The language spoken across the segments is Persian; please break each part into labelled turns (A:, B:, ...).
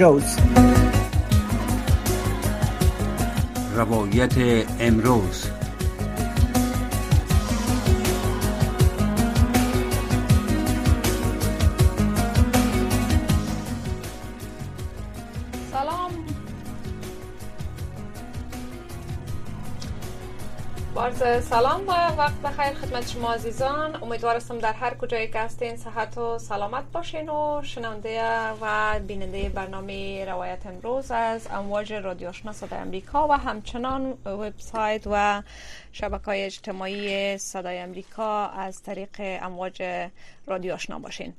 A: روز روایت امروز.
B: سلام و وقت بخیر خدمت شما عزیزان. امیدوارم در هر کجایی که هستین صحت و سلامت باشین و شنونده و بیننده برنامه روایت امروز از امواج رادیو آشنا صدای امریکا و همچنان وبسایت و شبکه های اجتماعی صدای امریکا از طریق امواج رادیو آشنا باشین.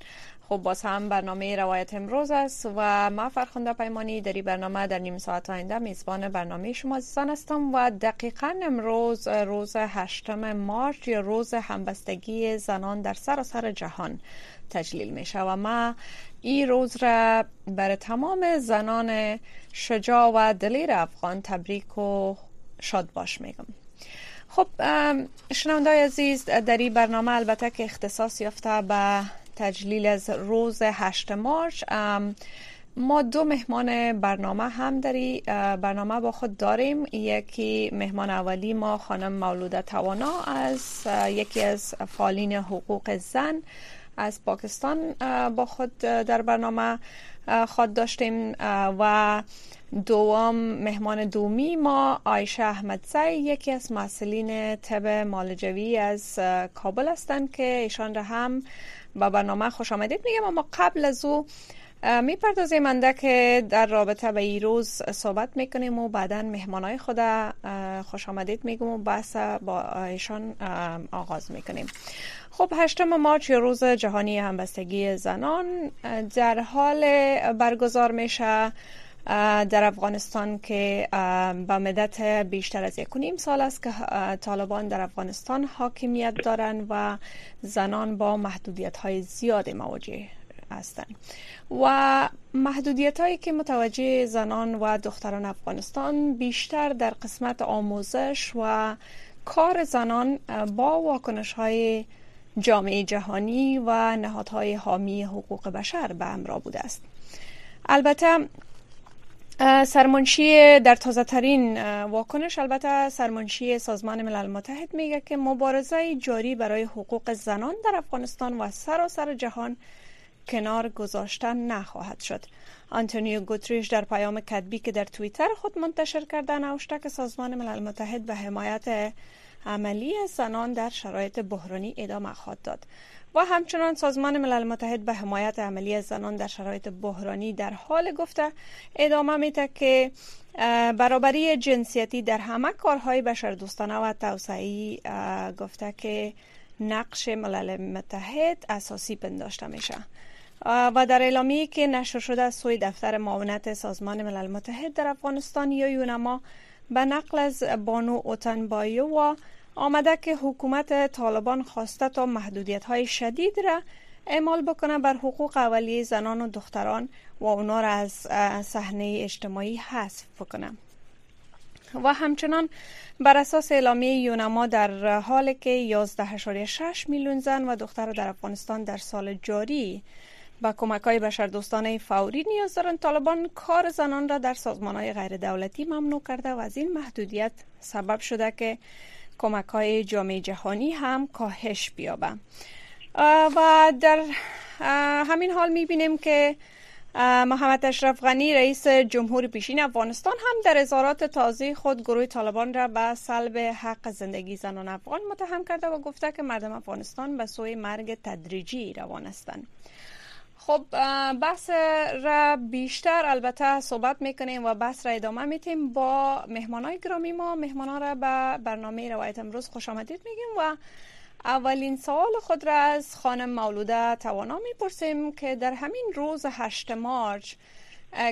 B: خب باز هم برنامه روایت امروز است و ما فرخنده پیمانی در این برنامه در نیم ساعت آینده میزبان برنامه شما عزیزان هستم و دقیقا امروز روز هشتم مارچ یا روز همبستگی زنان در سراسر جهان تجلیل میشه و ما این روز را بر تمام زنان شجاع و دلیر افغان تبریک و شاد باش میگم. خب شنونده عزیز در این برنامه البته که اختصاص یافته به تجلیل از روز 8 مارچ. ما دو مهمان برنامه هم داری برنامه با خود داریم. یکی مهمان اولی ما خانم مولوده توانا از یکی از فعالین حقوق زن از پاکستان با خود در برنامه خود داشتیم. و دوم مهمان دومی ما آیشه احمدزی یکی از مسئولین طب مالجوی از کابل هستند که ایشان را هم با برنامه خوش آمدید. میگم اما قبل از او می‌پردازیم انده که در رابطه به این روز صحبت می‌کنیم و بعدا مهمانای خود خوش آمدید میگم و بحث با ایشان آغاز می‌کنیم. خب هشتم مارچ روز جهانی همبستگی زنان در حال برگزار میشه در افغانستان که به مدت بیشتر از یک نیم سال است که طالبان در افغانستان حاکمیت دارند و زنان با محدودیت های زیاد مواجه هستند و محدودیت هایی که متوجه زنان و دختران افغانستان بیشتر در قسمت آموزش و کار زنان با واکنش های جامعه جهانی و نهادهای حامی حقوق بشر به همراه بوده است. البته سرمنشی در تازه ترین واکنش البته سرمنشی سازمان ملل متحد میگه که مبارزه جاری برای حقوق زنان در افغانستان و سراسر جهان کنار گذاشتن نخواهد شد. آنتونیو گوتریش در پیام کتبی که در توییتر خود منتشر کرده نوشته که سازمان ملل متحد به حمایت عملی زنان در شرایط بحرانی ادامه خواهد داد. و همچنان سازمان ملل متحد به حمایت عملی زنان در شرایط بحرانی در حال گفته ادامه میده که برابری جنسیتی در همه کارهای بشردوستانه و توسعی گفته که نقش ملل متحد اساسی پنداشته میشه و در اعلامیه که نشر شده از سوی دفتر معاونت سازمان ملل متحد در افغانستان یا یونما به نقل از بانو اوتن و آمده که حکومت طالبان خواسته تا محدودیت های شدید را اعمال بکنه بر حقوق اولیه زنان و دختران و اونا را از صحنه اجتماعی حذف بکنه. و همچنان بر اساس اعلامیه یونما در حالی که 11.6 میلیون زن و دختر در افغانستان در سال جاری با کمک های بشردوستانه فوری نیاز دارند طالبان کار زنان را در سازمان های غیر دولتی ممنوع کرده و از این محدودیت سبب شده که کمک های جامعه جهانی هم کاهش بیابه و در همین حال می‌بینیم که محمد اشرف غنی رئیس جمهور پیشین افغانستان هم در اظهارات تازه خود گروه طالبان را به سلب حق زندگی زنان افغان متهم کرده و گفته که مردم افغانستان به سوی مرگ تدریجی روان هستند. خب بحث را بیشتر البته صحبت می‌کنیم و بحث را ادامه میتیم با مهمانای گرامی ما. مهمان را به برنامه روایت امروز خوش آمدید میگیم و اولین سوال خود را از خانم مولوده توانا می‌پرسیم که در همین روز 8 مارچ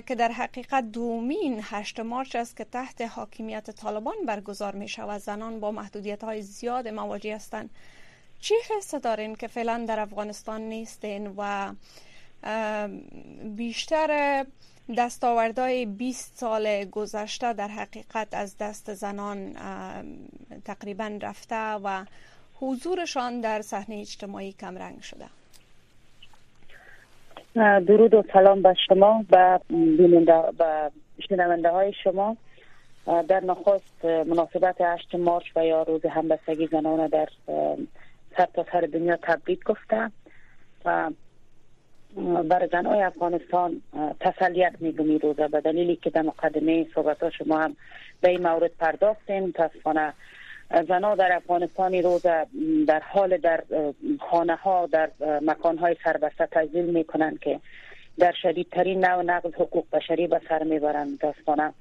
B: که در حقیقت دومین 8 مارچ است که تحت حاکمیت طالبان برگزار می شود زنان با محدودیت های زیاد مواجه هستند. چی حس دارین که فعلا در افغانستان نیستین و بیشتر دستاوردهای 20 سال گذشته در حقیقت از دست زنان تقریبا رفته و حضورشان در صحنه اجتماعی کمرنگ شده.
C: درود و سلام به شما و بیننده شنونده های شما. در نخست مناسبت 8 مارچ و یا روز همبستگی زنان در سر تا سر دنیا تبریک گفته و بر زنهای افغانستان تسلیت میگم روزه به دلیلی که در مقدمه صحبت شما هم به این مورد پرداختیم. متاسفانه زنها در افغانستان روز در حال در خانه ها در مکان های سربسته تجلیل می کنند که در شدیدترین نوع نقض حقوق بشری به سر می‌برند. متاسفانه.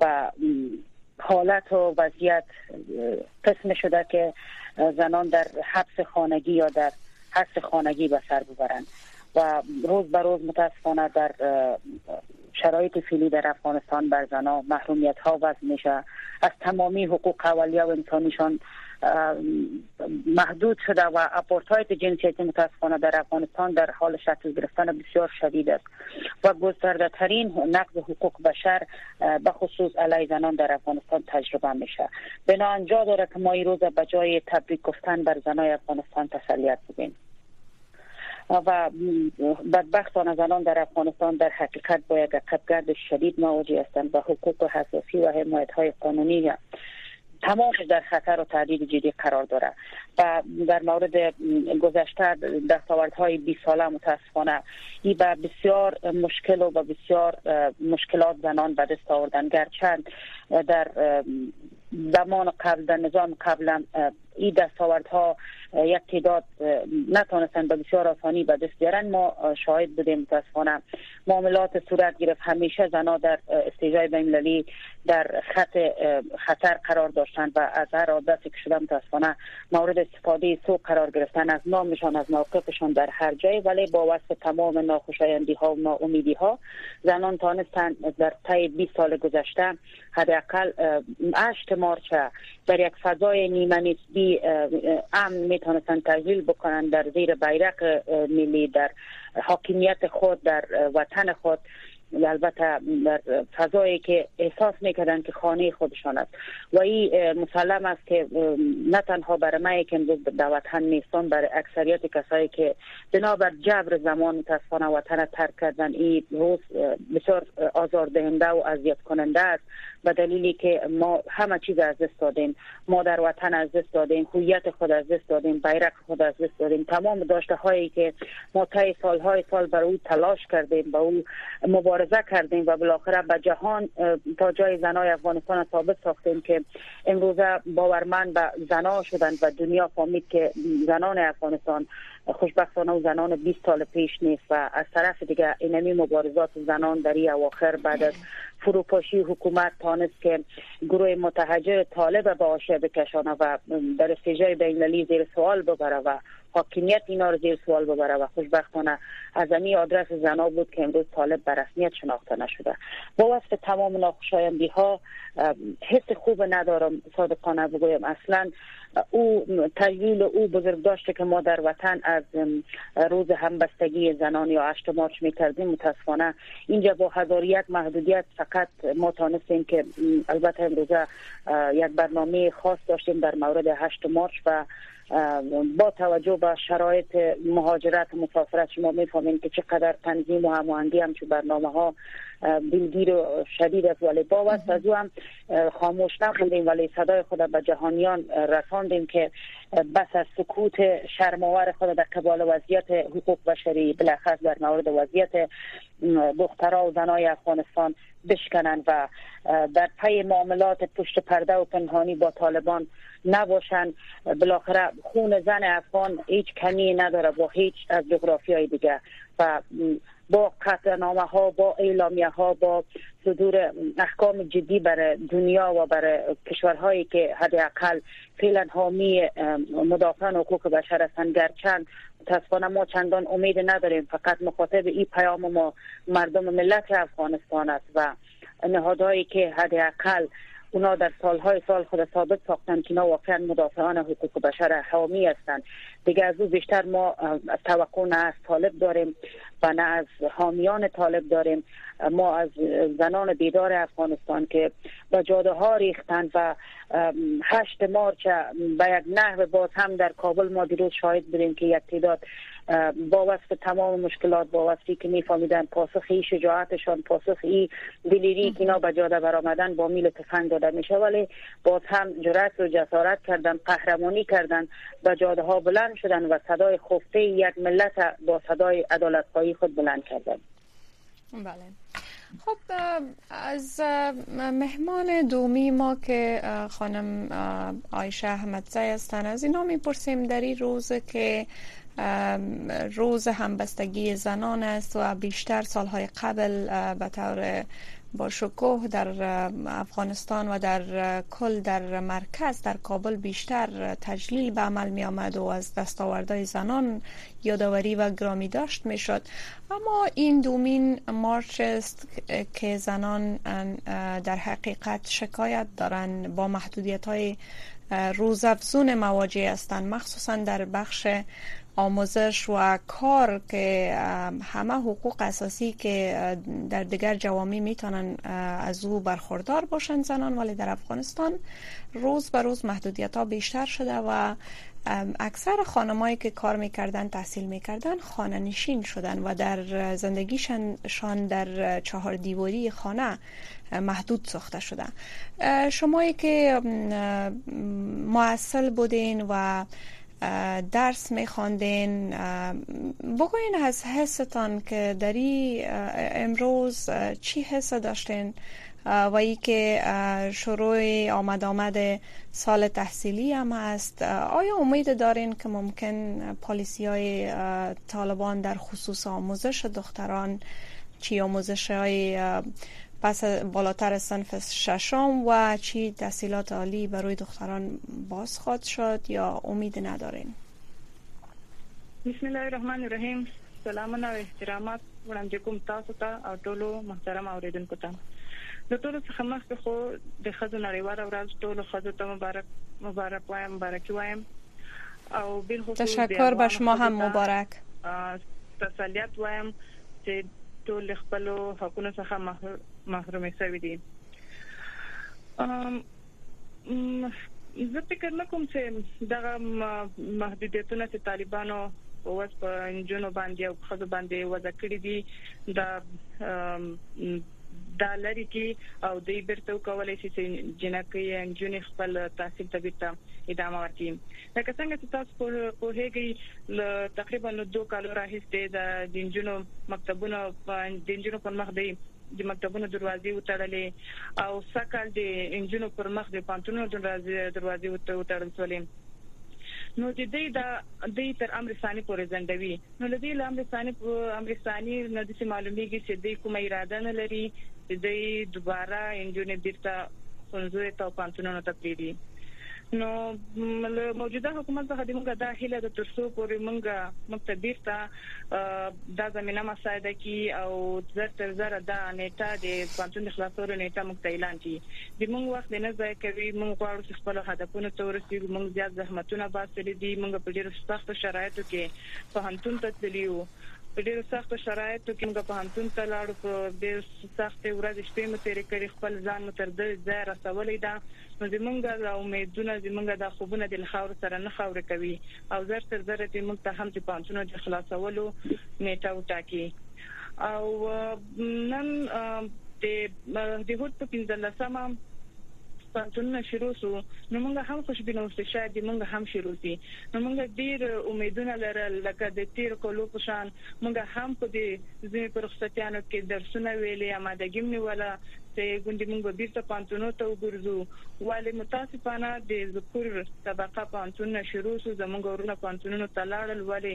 C: و حالت و وضعیت قسم شده که زنان در حبس خانگی یا در حبس خانگی به سر ببرند و روز به روز متاسفانه در شرایط فعلی در افغانستان بر زنان محرومیت ها وضع میشه. از تمامی حقوق اولیه و انسانیشان محدود شده و آپارتاید جنسیتی متاسفانه در افغانستان در حال شکل گرفتن بسیار شدید است. و گسترده ترین نقض حقوق بشر به خصوص علیه زنان در افغانستان تجربه میشه. بنا انجا داره که ما این روز به جای تبریک گفتن بر زنای افغانستان تسلیت بگیم و بدبختانه زنان در افغانستان در حقیقت با یک قدگرد شدید مواجه هستند و حقوق حساسی و حمایت های قانونی. تمام در خطر و تهدید جدی قرار داره و در مورد گذشته های 20 ساله متاسفانه ای به بسیار مشکل و بسیار مشکلات زنان به دست آوردن. گرچند در زمان قبل در نظام قبلا این دستاوردها یک تعداد نتانستن به بسیار آسانی به دست بیارن. ما شاهد بودیم متاسفانه معاملات صورت گرفت. همیشه زنا در استیجای بینالمللی در خط خطر قرار داشتن و از هر عادتی که شده متاسفانه مورد استفاده سوء قرار گرفتن از نامشان از موقفشان در هر جای. ولی با وصف تمام ناخوشایندی ها و ناامیدی ها زنان تانستن در طی 20 سال گذشته حداقل 8 مارچ در یک فضای نیمه نسبی امن می‌تونستن تحویل بکنن در زیر بیرق ملی در حاکمیت خود در وطن خود. البته در فضایی که احساس می‌کردن که خانه خودشان است. و این مسلم است که نه تنها برای من که امروز در وطن نیستم برای اکثریت کسایی که بنابر جبر زمان متاسفانه وطن ترک کردن این روز بسیار آزاردهنده و اذیت کننده است. به دلیلی که ما همه چیز از دست دادیم. ما در وطن از دست دادیم هویت خود از دست دادیم بیرق خود از دست دادیم. تمام داشته هایی که ما طی سالهای سال بر او تلاش کردیم با او مبارزه کردیم و بالاخره به جهان تا جای زنای افغانستان ثابت ساختیم که امروزه باورمند به زنا شدن و دنیا فهمید که زنان افغانستان خوشبختانه و زنان 20 سال پیش نیست و از طرف دیگه اینمی مبارزات زنان در این اواخر بعد از فروپاشی حکومت تانست که گروه متحجر طالب به آشه بکشانه و در استیجای بینالمللی زیر سوال ببره و حاکمیت اینا رو زیر سوال ببره و خوشبختانه از امی آدرس زنا بود که امروز طالب به رسمیت شناخته نشده. با وصف تمام ناخوشایندی ها حس خوب ندارم صادقانه بگویم. اصلا او تجلیل او بزرگ داشته که ما در وطن از روز همبستگی زنان یا 8 مارچ می کردیم متاسفانه اینجا با هزاریت محدودیت فقط ما تانستیم که البته امروزه یک برنامه خاص داشتیم در مورد 8 مارچ و با توجه به شرایط مهاجرت و مسافرت شما می‌فهمین که چقدر تنظیم و هماهنگی هم برنامه ها بیلگیر و شدید است ولی با است. از او هم خاموش نخوندیم ولی صدای خود به جهانیان رساندیم که بس از سکوت شرماور خود در قبال وضعیت حقوق بشری بلخص در مورد وضعیت دخترها و زنای افغانستان بشکنند و در پی معاملات پشت پرده و پنهانی با طالبان نباشند. بالاخره خون زن افغان هیچ کمی نداره با هیچ از جغرافی های دیگه. و با قطعنامه ها با اعلامیه ها با صدور احکام جدی برای دنیا و برای کشورهایی که حداقل فعلا حامی مدافعان حقوق بشر هستند گرچند متاسفانه ما چندان امید نداریم. فقط مخاطب این پیام ما مردم ملت افغانستان است و نهادهایی که حداقل اونا در سالهای سال خود ثابت ساختن که اینا واقعا مدافعان حقوق بشر حامی هستند. دیگه از او بیشتر ما توقع نه از طالب داریم و نه از حامیان طالب داریم. ما از زنان بیدار افغانستان که به جاده ها ریختن و هشت مارچ به یک نحو باز هم در کابل ما دیروز شاهد بودیم که یک تعداد با وصف تمام مشکلات با وصفی که میفهمیدن پاسخی شجاعتشان پاسخی دلیری که اینا به جاده برآمدن با میل تفنگ داده میشه. ولی باز هم جرأت و جسارت کردن قهرمانی کردن به جاده ها بلند شدن و صدای خفته یک ملت با صدای عدالت خود بلند کردن.
B: بله. خب از مهمان دومی ما که خانم آیشه احمدزی هستن از اینا می‌پرسیم در این روز که روز همبستگی زنان است و بیشتر سالهای قبل به طور با شکوه در افغانستان و در کل در مرکز در کابل بیشتر تجلیل به عمل می آمد و از دستاوردهای زنان یادآوری و گرامی داشت می شد اما این دومین مارچ است که زنان در حقیقت شکایت دارند با محدودیت های روزافزون مواجه هستند مخصوصا در بخش آموزش و کار که همه حقوق اساسی که در دیگر جوامع می‌تونن از او برخوردار باشند زنان ولی در افغانستان روز به روز محدودیت ها بیشتر شده و اکثر خانمایی که کار می‌کردن تحصیل می‌کردن خانه نشین شدن و در زندگیشان در چهار دیواری خانه محدود ساخته شدن شمایی که معسل بودین و درس میخواندین بگوین از حستان که دری امروز چی حس داشتین؟ و ای که شروع آمد آمد سال تحصیلی هم است. آیا امید دارین که ممکن پالیسی های طالبان در خصوص آموزش دختران چی آموزش های پس بالاتر صنف ششم و چی تحصیلات عالی برای دختران باز خواد شد یا امید ندارین؟
D: بسم الله الرحمن الرحیم. سلام و احترامات وړاندې کوم تاسو ته او ټولو محترم اوریدونکو ته. د ټولو څخه مخکې خو د خزو نړیواله ورځ ټولو خزو ته مبارک مبارک وایم مبارک وایم.
B: او بل تشکر به شما هم مبارک.
D: تسلیت وایم چې ټول خپل حقوقو څخه محروم شوی دي. زه فکر نه کوم چې دغه محدودیتونه چې طالبانو اوس په انجونو باندې او خزو باندې وضع کړی دي د دا لري کې او دوی برته کولای شي چې جنکې انجونې خپل تحصیل ته بیرته ادامه ورکړي. لکه څنګه چې تاسو په هغه تقریبا دوه کالو راهیسته د انجونو مکتبونو د انجونو په مخ دی د مکتبونو دروازې وتړلې. او سکل د انجینو پر مخ د پانتونو دروازې وتړل شولې. نو د دې د دې تر امر ثاني پورې زندوي نو د دې امر ثاني امر ثاني نو د معلومیږي چې د کومه اراده نه لري د دې دوباره انجینر بیرته څنګه ته پانتونو ته پیری نو موجوده حکومت څخه د موږ د هیله د ترسو پورې موږ مکتبیر ته د زمينه مساعده کی او زر تر زر د نیټه د پانتون خلاصولو نیټه موږ اعلان کی د موږ وخت نه ځای کوي موږ غواړو چې خپل هدفونه ته ورسېږو موږ زیات زحمتونه باسي دي موږ په ډیرو سخت شرایطو کې په هنتون ته تللیو په ډیرو سخت شرایطو کې موږ په هنتون ته لاړو په ډیر سخت ورځې شپې مو تیرې کړې خپل ځان مو تر دې ځای رسولې ده. نو زمونږ د امیدونه زمونږ د خوبونه د خاور سره نه خاور کوي. او زر تر زر ته موږ ته هم د پانتونو د خلاصولو نیټه وټاکي. او نن د د هوت په 15 سمه پانتونونه شروع سو. نو موږ هم خوشبینه اوسه شاید موږ هم شروع سي نو موږ ډیر امیدونه لرل لکه د تیر کولو په شان. موږ هم په دې ځینې پرختیانو کې درسونه ویلې امادګي نیوله. چې ګوندې موږ بیرته پانتونو ته وګرځو. والي متاسفانه د ذکر طبقه پانتون شروع سو زموږ ورونه پانتونونو ته لاړل. والي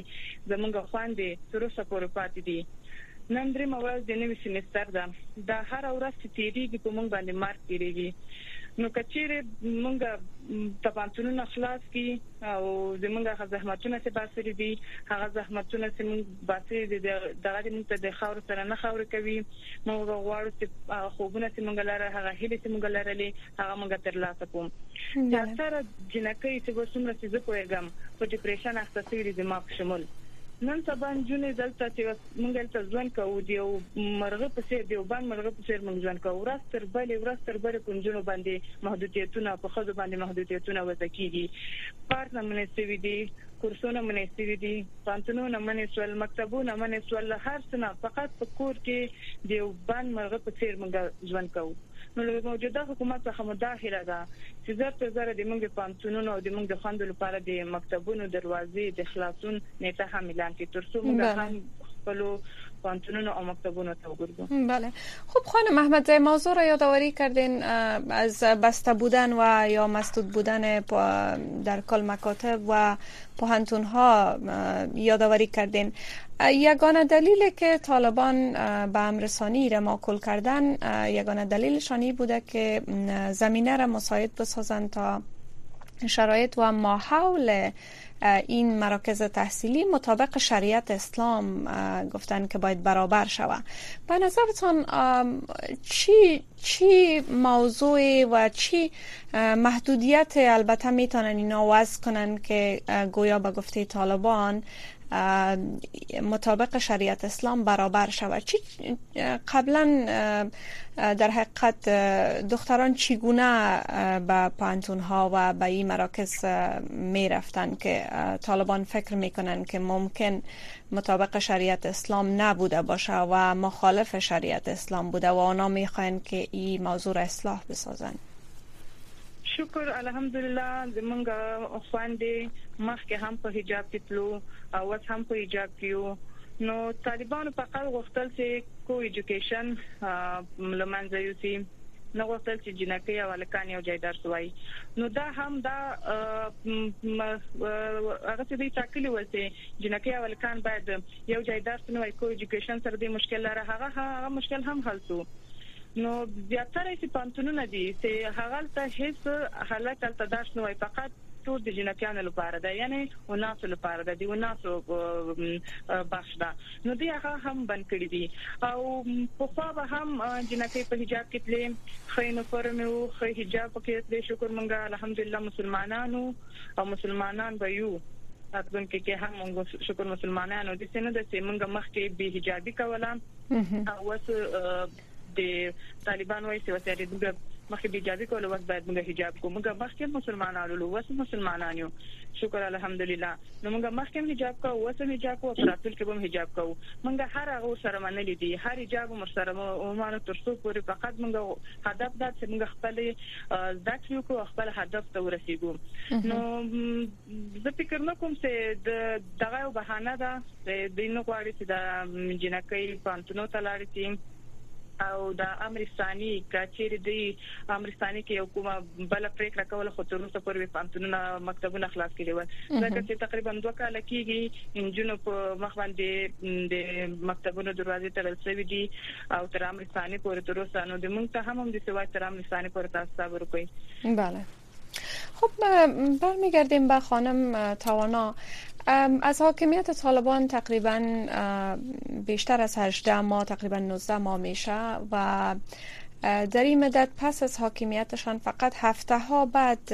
D: زموږ خواندې تر اوسه پورې پاتې دي. نن درې مورز د نوي سیمستر ده. د هر ورځ چې تیریږي په موږ باندې مارک تیریږي نو کچېره مونږ تبانتونونه خلاص کی او زمونږه زحمتونه چې باسري دي هغه زحمتونه چې مونږ باسري دي دغه د مونږ د خاور سره نه خاور کوي. مونږ غواړو چې خوبونه چې مونږ لاره هغه هلي چې مونږ لرلې هغه مونږ ترلاسه کوم چې سره جنکې چې وسومره چې زه کوم په ډیپریشن اخته ما په شمول نن سبا جونې دلته چې موږ دلته ځوان کوو دی او مرغه په څیر دی او باندې مرغه په څیر موږ ځوان کوو. ورځ تر بلې ورځ تر بلې پنځونو باندې محدودیتونه په خځو باندې محدودیتونه وځکیږي پارت نه منستوي دي کورسونه منستوي دي. پانتونونه منسول مکتبونه منسول هر څه فقط په کور کې دی باندې مرغه په څیر موږ ځوان کوو. نو له موجوده حکومت څخه مداخله ده چې زر تر زر د موږ پانتونونو او د موږ خوندو لپاره د مکتبونو دروازې د خلاصون نیټه هم اعلان کړي. ترڅو موږ هم خپل پانتونونو او مکتبونو ته وګوریم
B: بله. خب خانم محمد موضوع را یادآوری کردین از بسته بودن و یا مسدود بودن در کل مکاتب و پوهنتون ها یادآوری کردین. یگانه دلیل که طالبان به امرسانی را ماکل کردن یگانه دلیلشانی بوده که زمینه را مساعد بسازند تا شرایط و ماحول این مراکز تحصیلی مطابق شریعت اسلام گفتن که باید برابر شود به نظرتان چی چی موضوع و چی محدودیت البته می‌تونن اینا وضع کنن که گویا به گفته طالبان مطابق شریعت اسلام برابر شود. چی قبلا در حقیقت دختران چگونه به پانتون ها و به این مراکز می رفتن که طالبان فکر می‌کنن که ممکن مطابق شریعت اسلام نبوده باشه و مخالف شریعت اسلام بوده و آنها می‌خواین که این موضوع را اصلاح بسازن؟
D: شکر الحمدلله. زمونږ خويندې مخکې هم په حجاب کې او اوس هم په حجاب کې نو طالبانو فقط غوښتل چې کو ایجوکیشن لمنځه یوسي. نو غوښتل چې جنکې او لکان یو ځای درس وای نو دا هم دا هغه څه دی تاکلی وته جنکې او لکان باید یو ځای درس وای کو ایجوکیشن سره د مشکل لره. هغه هغه مشکل هم حل شو. نو زیاتره چې پانتونونه دي چې هغه ته هیڅ حالت تل داش نه وای فقط ټول د جنکانو لپاره ده یعنی وناسو لپاره ده دی وناسو بخش ده. نو دی هغه هم بند کړی دي. او په خوا به هم جنکې په حجاب کې تلې خاين فرمو خې حجاب کې تلې شکر مونږه الحمدلله مسلمانانو او مسلمانان به یو. راتلونکي کې هم موږ شکر مسلمانانو. د سینې د سیمنګ مخ کې به حجابي کوله. او وس د طالبان وایي چې وسیاري د مخکې د اجازه کول وخت باید موږ حجاب کوو. موږ مخکې مسلمانانو له وسه مسلمانان یو شکر الحمدلله. نو موږ مخکې حجاب کوو وسه حجاب کوو پراتل کې هم حجاب کوو موږ هر هغه سره منلې دي. هر حجاب مر سره مو ترڅو پورې فقط موږ هدف دا چې موږ خپل ذکر کوو خپل هدف ته ورسیږو. نو زه فکر نه کوم چې د دغه بهانه ده. د دینو غواړي چې د جنکې پانتونو تلاړي او د امرستاني کچېر دی امرستاني کې یو کومه بل پریکړه کوله خو تر اوسه پورې پانتونونه مکتبونه خلاص کړي و ځکه چې تقریبا دوه کال کېږي انجونو په مخ باندې د مکتبونو دروازې تړل شوې دي او تر امرستاني پورې تر اوسه نو د مونږ ته هم د سوای تر امرستاني پورې تاسو صبر وکړئ.
B: بله خب برمیگردیم به خانم توانا از حاکمیت طالبان تقریبا بیشتر از 18 ماه تقریبا 19 ماه میشه و در این مدت پس از حاکمیتشان فقط هفته ها بعد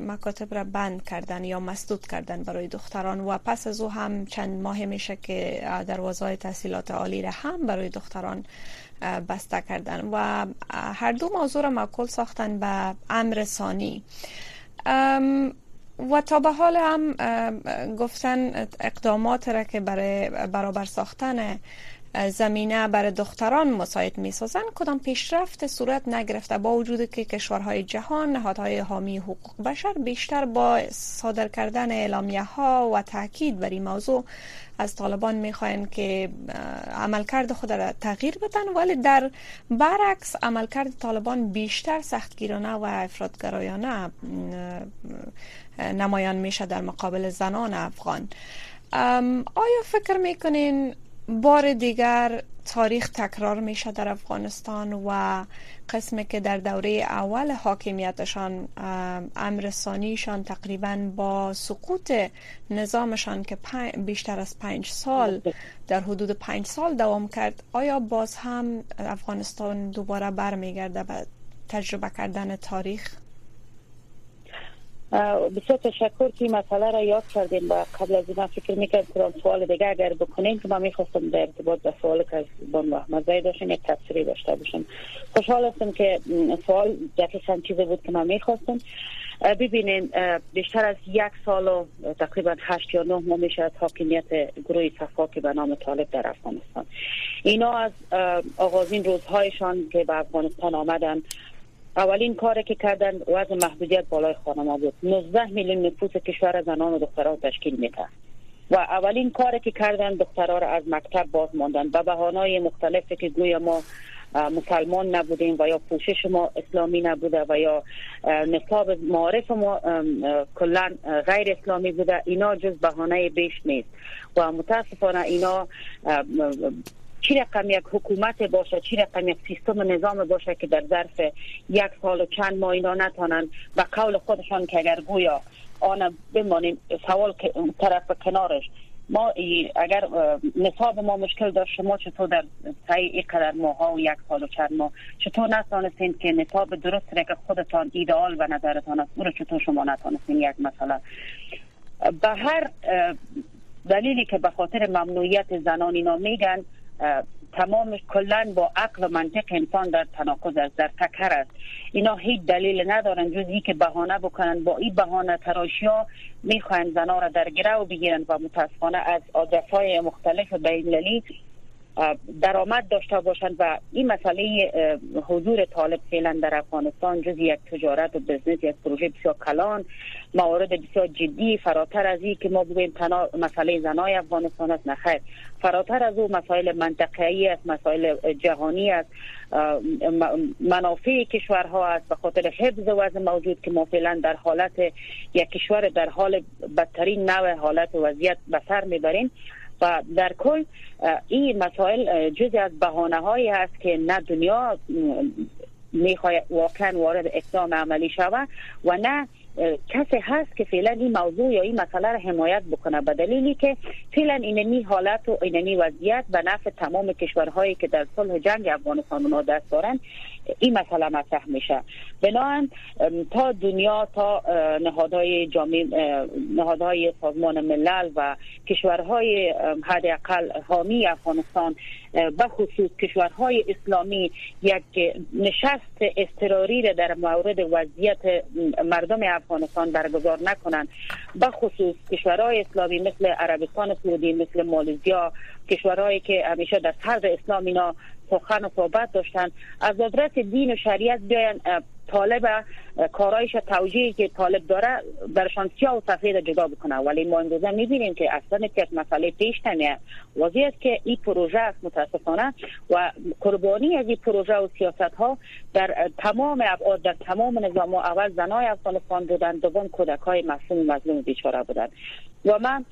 B: مکاتب را بند کردن یا مسدود کردن برای دختران و پس از او هم چند ماه میشه که دروازه تحصیلات عالی را هم برای دختران بسته کردن و هر دو موضوع را مکل ساختن به امر ثانی. و تا به حال هم گفتن اقدامات را که برای برابر ساختن زمینه برای دختران مساعد می سازن کدام پیشرفت صورت نگرفته با وجود که کشورهای جهان نهادهای حامی حقوق بشر بیشتر با صادر کردن اعلامیه ها و تاکید بر این موضوع از طالبان می‌خواین که عملکرد خود را تغییر بدن. ولی در برعکس عملکرد طالبان بیشتر سختگیرانه و افرادگرایانه نمایان میشه در مقابل زنان افغان. آیا فکر می‌کنین بار دیگر تاریخ تکرار میشه در افغانستان و قسمی که در دوره اول حاکمیتشان امر ثانیشان تقریبا با سقوط نظامشان که بیشتر از پنج سال در حدود پنج سال دوام کرد آیا باز هم افغانستان دوباره برمیگرده به تجربه کردن تاریخ؟
C: بسیار تشکر که این مسئله را یاد کردیم و قبل از این فکر می‌کرد که سوال دیگه اگر بکنیم که ما می‌خواستم در ارتباط به سوال که از بان محمد زایی داشتیم یک تفسیری داشته باشم خوشحال هستم که سوال دقیقا چیزی بود که ما می‌خواستم. ببینین بیشتر از یک سال و تقریبا هشت یا نه ماه میشه از حاکمیت گروه صفا که به نام طالب در افغانستان. اینا از آغازین روزهایشان که به افغانستان آمدن اولین کاری که کردن وضع محدودیت بالای خانما بود. 19 میلیون نفوس کشور زنان و دختران تشکیل میده و اولین کاری که کردن دخترها را از مکتب باز ماندن. به بهانه‌های مختلفی که گویا ما مسلمان نبودیم و یا پوشش ما اسلامی نبوده و یا نصاب معارف ما کلا غیر اسلامی بوده اینا جز بهانه بیش نیست. و متاسفانه اینا چی رقم یک حکومت باشه چی رقم یک سیستم نظام باشه که در ظرف یک سال و چند ماه اینا نتانن و قول خودشان که اگر گویا آن بمانیم سوال که طرف کنارش ما اگر نصاب ما مشکل داشت شما چطور در طی اینقدر ماه ها و یک سال و چند ماه چطور نتانستین که نصاب درست را که خودتان ایدئال به نظرتان است او را چطور شما نتانستین یک مثلا به هر دلیلی که به خاطر ممنوعیت زنان اینا میگن تمامش کلا با عقل و منطق انسان در تناقض است در تکر است. اینا هیچ دلیل ندارن جز که بهانه بکنن. با این بهانه تراشی ها می‌خواین زنا را در گرو بگیرن و متاسفانه از آدرس های مختلف بین درآمد داشته باشند و این مسئله حضور طالب فعلا در افغانستان جز یک تجارت و بزنس یک پروژه بسیار کلان موارد بسیار جدی فراتر از این که ما بگوییم تنها مسئله زنای افغانستان است. نخیر فراتر از او مسائل منطقه‌ای است مسائل جهانی است منافع کشورها است. به خاطر حفظ وضع موجود که ما فعلا در حالت یک کشور در حال بدترین نوع حالت وضعیت به سر می‌بریم. و در کل این مسائل جزی از بهانه هایی هست که نه دنیا می‌خواد واقعا وارد اقدام عملی شود و نه کسی هست که فعلا این موضوع یا این مسئله را حمایت بکنه. به دلیلی که فعلا اینمی حالت و اینمی وضعیت به نفع تمام کشورهایی که در صلح جنگ افغانستان اونا دست دارن این مسئله مطرح میشه. بنابراین تا دنیا تا نهادهای جامعه نهادهای سازمان ملل و کشورهای حداقل حامی افغانستان به خصوص کشورهای اسلامی یک نشست اضطراری را در مورد وضعیت مردم افغانستان برگزار نکنند. به خصوص کشورهای اسلامی مثل عربستان سعودی مثل مالزیا کشورهایی که همیشه در طرز اسلام اینا سخن و صحبت داشتن از آدرس دین و شریعت بیاین طالب کارایش توجیهی که طالب داره برشان سیاه و سفید جدا بکنه. ولی ما امروزه می‌بینیم که اصلا یک مسئله پیش نمیه واضح است که این پروژه است متاسفانه و قربانی از این پروژه و سیاست ها در تمام ابعاد در تمام نظام و اول زنای افغانستان بودن. دوم کودک های معصوم مظلوم بیچاره بودن. و من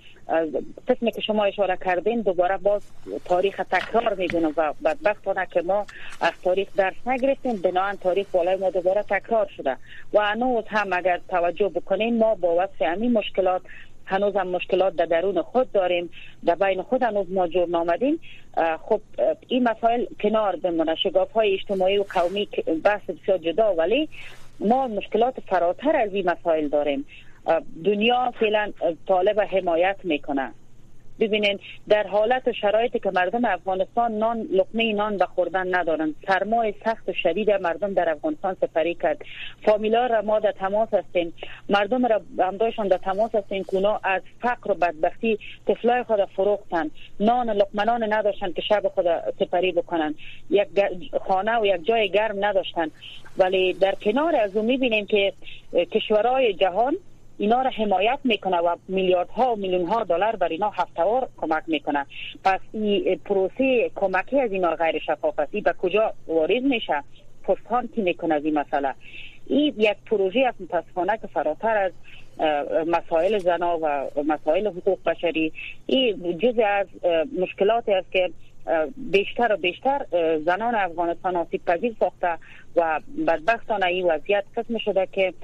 C: قسمی که شما اشاره کردین دوباره باز تاریخ تکرار می‌بینم و بدبختانه که ما از تاریخ درس نگرفتیم. بنابراین تاریخ بالای ما دوباره تکرار شده و هنوز هم اگر توجه بکنین ما با وصف همین مشکلات هنوز هم مشکلات در درون خود داریم. در بین خود هنوز ما جور نامدیم. خب این مسائل کنار بمونه. شگاف های اجتماعی و قومی بحث بسیار جدا ولی ما مشکلات فراتر از این مسائل داریم. دنیا فعلا طالب حمایت می‌کنه. ببینین در حالت و شرایطی که مردم افغانستان نان لقمه نان به خوردن ندارن. سرمای سخت و شدید مردم در افغانستان سفری کرد. فامیلا را ما در تماس هستیم. مردم را همدایشان در تماس هستیم که از فقر و بدبختی طفلای خود فروختن. نان لقمه نداشتن که شب خود سپری بکنن. یک خانه و یک جای گرم نداشتن. ولی در کنار از اون می‌بینیم که کشورهای جهان اینا را حمایت می‌کنه و میلیاردها و میلیون ها دلار بر اینا هفتوار کمک می‌کنه. پس این پروسه کمکی از اینا غیر شفاف است. به کجا وارد میشه؟ پستان کی می‌کنه از این مسئله؟ این یک پروژه است متاسفانه که فراتر از مسائل زنا و مسائل حقوق بشری. این جز از مشکلاتی است که بیشتر و بیشتر زنان افغانستان آسیب پذیر ساخته و بدبختانه این وضعیت قسم شده که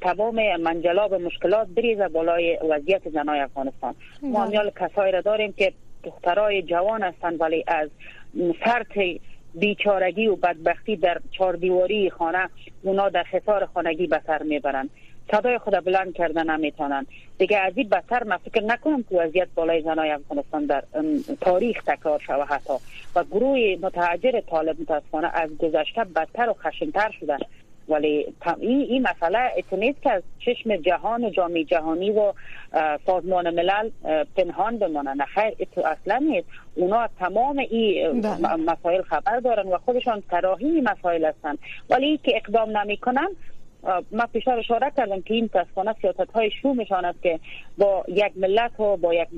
C: تمام منجلاب مشکلات بریزه بالای وضعیت زنای افغانستان. ما همیال کسایی را داریم که دخترای جوان هستند ولی از فرط بیچارگی و بدبختی در چهار دیواری خانه اونا در خسار خانگی به سر می‌برند. صدای خود بلند کردن نمی‌تونن. دیگه از این بدتر من فکر نکنم که وضعیت بالای زنای افغانستان در تاریخ تکرار شوه حتی. و گروه متحجر طالب متاسفانه از گذشته بدتر و خشنتر شدن. ولی این این مسئله نیست که از چشم جهان و جامعه جهانی و سازمان ملل پنهان بمانه. نه خیر اصلا نیست. اونا تمام این بله. مسائل خبر دارن و خودشان تراحی مسائل هستند ولی که اقدام نمی‌کنن ما پیشتر اشاره کردم که این تصفانه سیاست های شومشان است که با یک ملت و با یک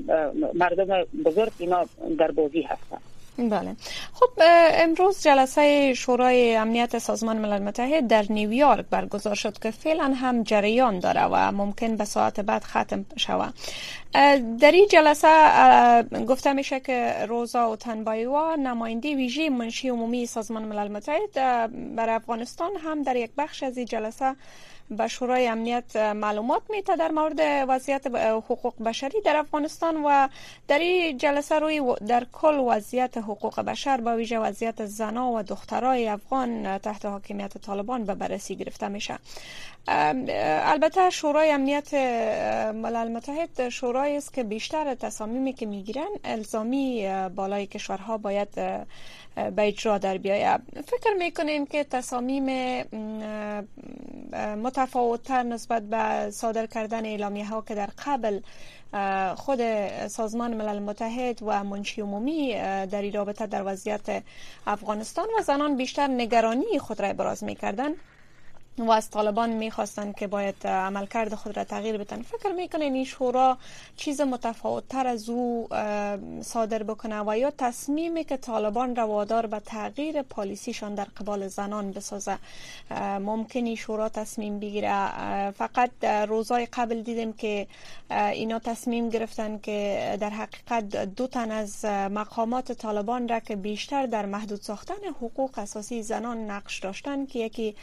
C: مردم بزرگ اینا در بازی هستند.
B: بله. خب امروز جلسه شورای امنیت سازمان ملل متحد در نیویورک برگزار شد که فعلا هم جریان داره و ممکن به ساعت بعد ختم شود. در این جلسه گفته میشه که روزا و تنبایوا نماینده ویژه منشی عمومی سازمان ملل متحد بر افغانستان هم در یک بخش از این جلسه به شورای امنیت معلومات میته در مورد وضعیت حقوق بشری در افغانستان و در این جلسه روی در کل وضعیت حقوق بشر با ویژه وضعیت زنا و دخترای افغان تحت حاکمیت طالبان به بررسی گرفته میشه. البته شورای امنیت ملل متحد شورای است که بیشتر تصامیمی که می‌گیرن الزامی بالای کشورها باید به اجرا در بیاید فکر می‌کنین که تصامیم متفاوتتر نسبت به صادر کردن اعلامیه ها که در قبل خود سازمان ملل متحد و منشی عمومی در رابطه در وضعیت افغانستان و زنان بیشتر نگرانی خود را ابراز می‌کردن و از طالبان می‌خواستند که باید عملکرد خود را تغییر بدن. فکر می‌کنین این شورا چیز متفاوت تر از او صادر بکنه و یا تصمیمی که طالبان را وادار به تغییر پالیسیشان در قبال زنان بسازه ممکن این شورا تصمیم بگیره؟ فقط روزای قبل دیدیم که اینا تصمیم گرفتن که در حقیقت دو تن از مقامات طالبان را که بیشتر در محدود ساختن حقوق اساسی زنان نقش داشتن که یکی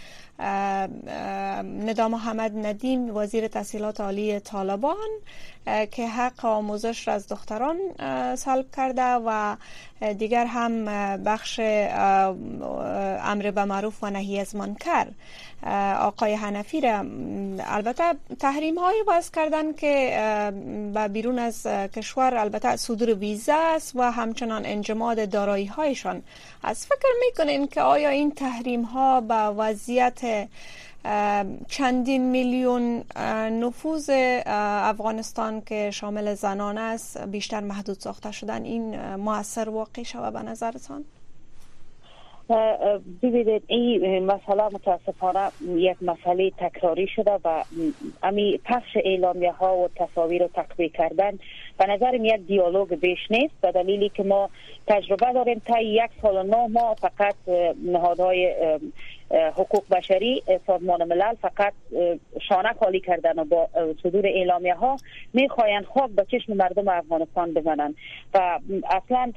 B: ندام محمد ندیم وزیر تحصیلات عالی طالبان که حق آموزش را از دختران سلب کرده و دیگر هم بخش امر به معروف و نهی از منکر. آقای حنفی را البته تحریم هایی باز کردن که به بیرون از کشور البته صدور ویزا است و همچنان انجماد دارایی هایشان از فکر می‌کنین که آیا این تحریم ها به وضعیت چندین میلیون نفوذ افغانستان که شامل زنان است بیشتر محدود ساخته شدن این موثر واقع شود به نظرتان؟
C: ببینید این مسئله متاسفانه یک مسئله تکراری شده و امی پخش اعلامیه ها و تصاویر و تقویه کردن به نظر یک دیالوگ بیش نیست به دلیلی که ما تجربه داریم تا یک سال و نه ماه فقط نهادهای حقوق بشری سازمان ملل فقط شانه خالی کردن و با صدور اعلامیه ها می‌خواین خواب به چشم مردم افغانستان بزنن. و اصلا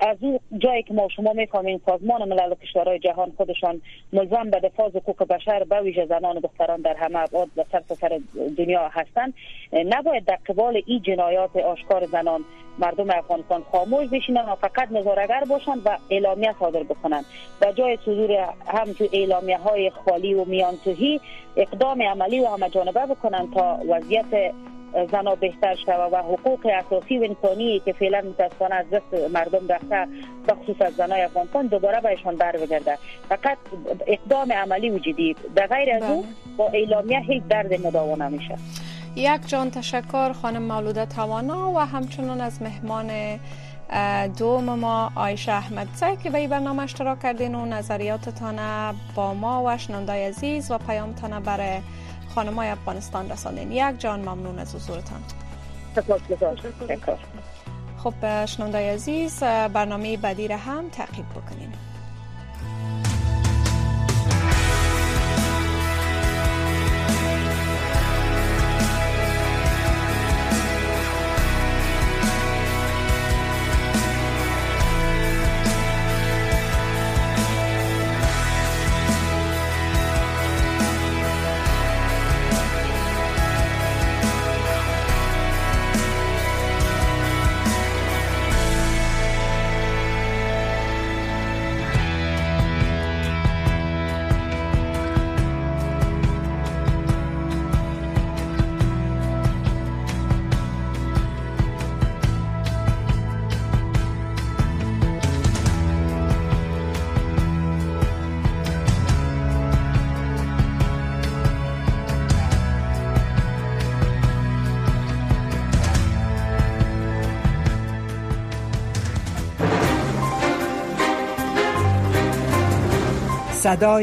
C: از اون جایی که ما شما می‌فهمیم سازمان ملل و کشورهای جهان خودشان ملزم به دفاع حقوق بشر به ویژه زنان و دختران در همه ابعاد و سر دنیا هستند نباید در قبال این جنایات آشکار زنان مردم افغانستان خاموش بشینن و فقط نظارگر باشند و اعلامیه صادر بکنند و جای صدور هم تو اعلامیه های خالی و میانتوهی اقدام عملی و همه جانبه بکنند تا وضعیت زنا بهتر شود و حقوق اساسی و انسانی که فعلا متاسفانه از دست مردم رفته به خصوص از زنای افغانستان دوباره بهشان بر بگرده فقط اقدام عملی وجودی. در غیر از او بله. با اعلامیه هیچ درد مداوا نمیشه.
B: یک جان تشکر خانم مولوده توانا و همچنان از مهمان دوم ما آیشه احمدزی که به این برنامه اشتراک کردین و نظریاتتان با ما و شنوندای عزیز و پیامتان برای خانمای افغانستان رساندین. یک جان ممنون از حضورتان. خب شنوندای عزیز برنامه بعدی را هم تعقیب بکنین.
A: صدای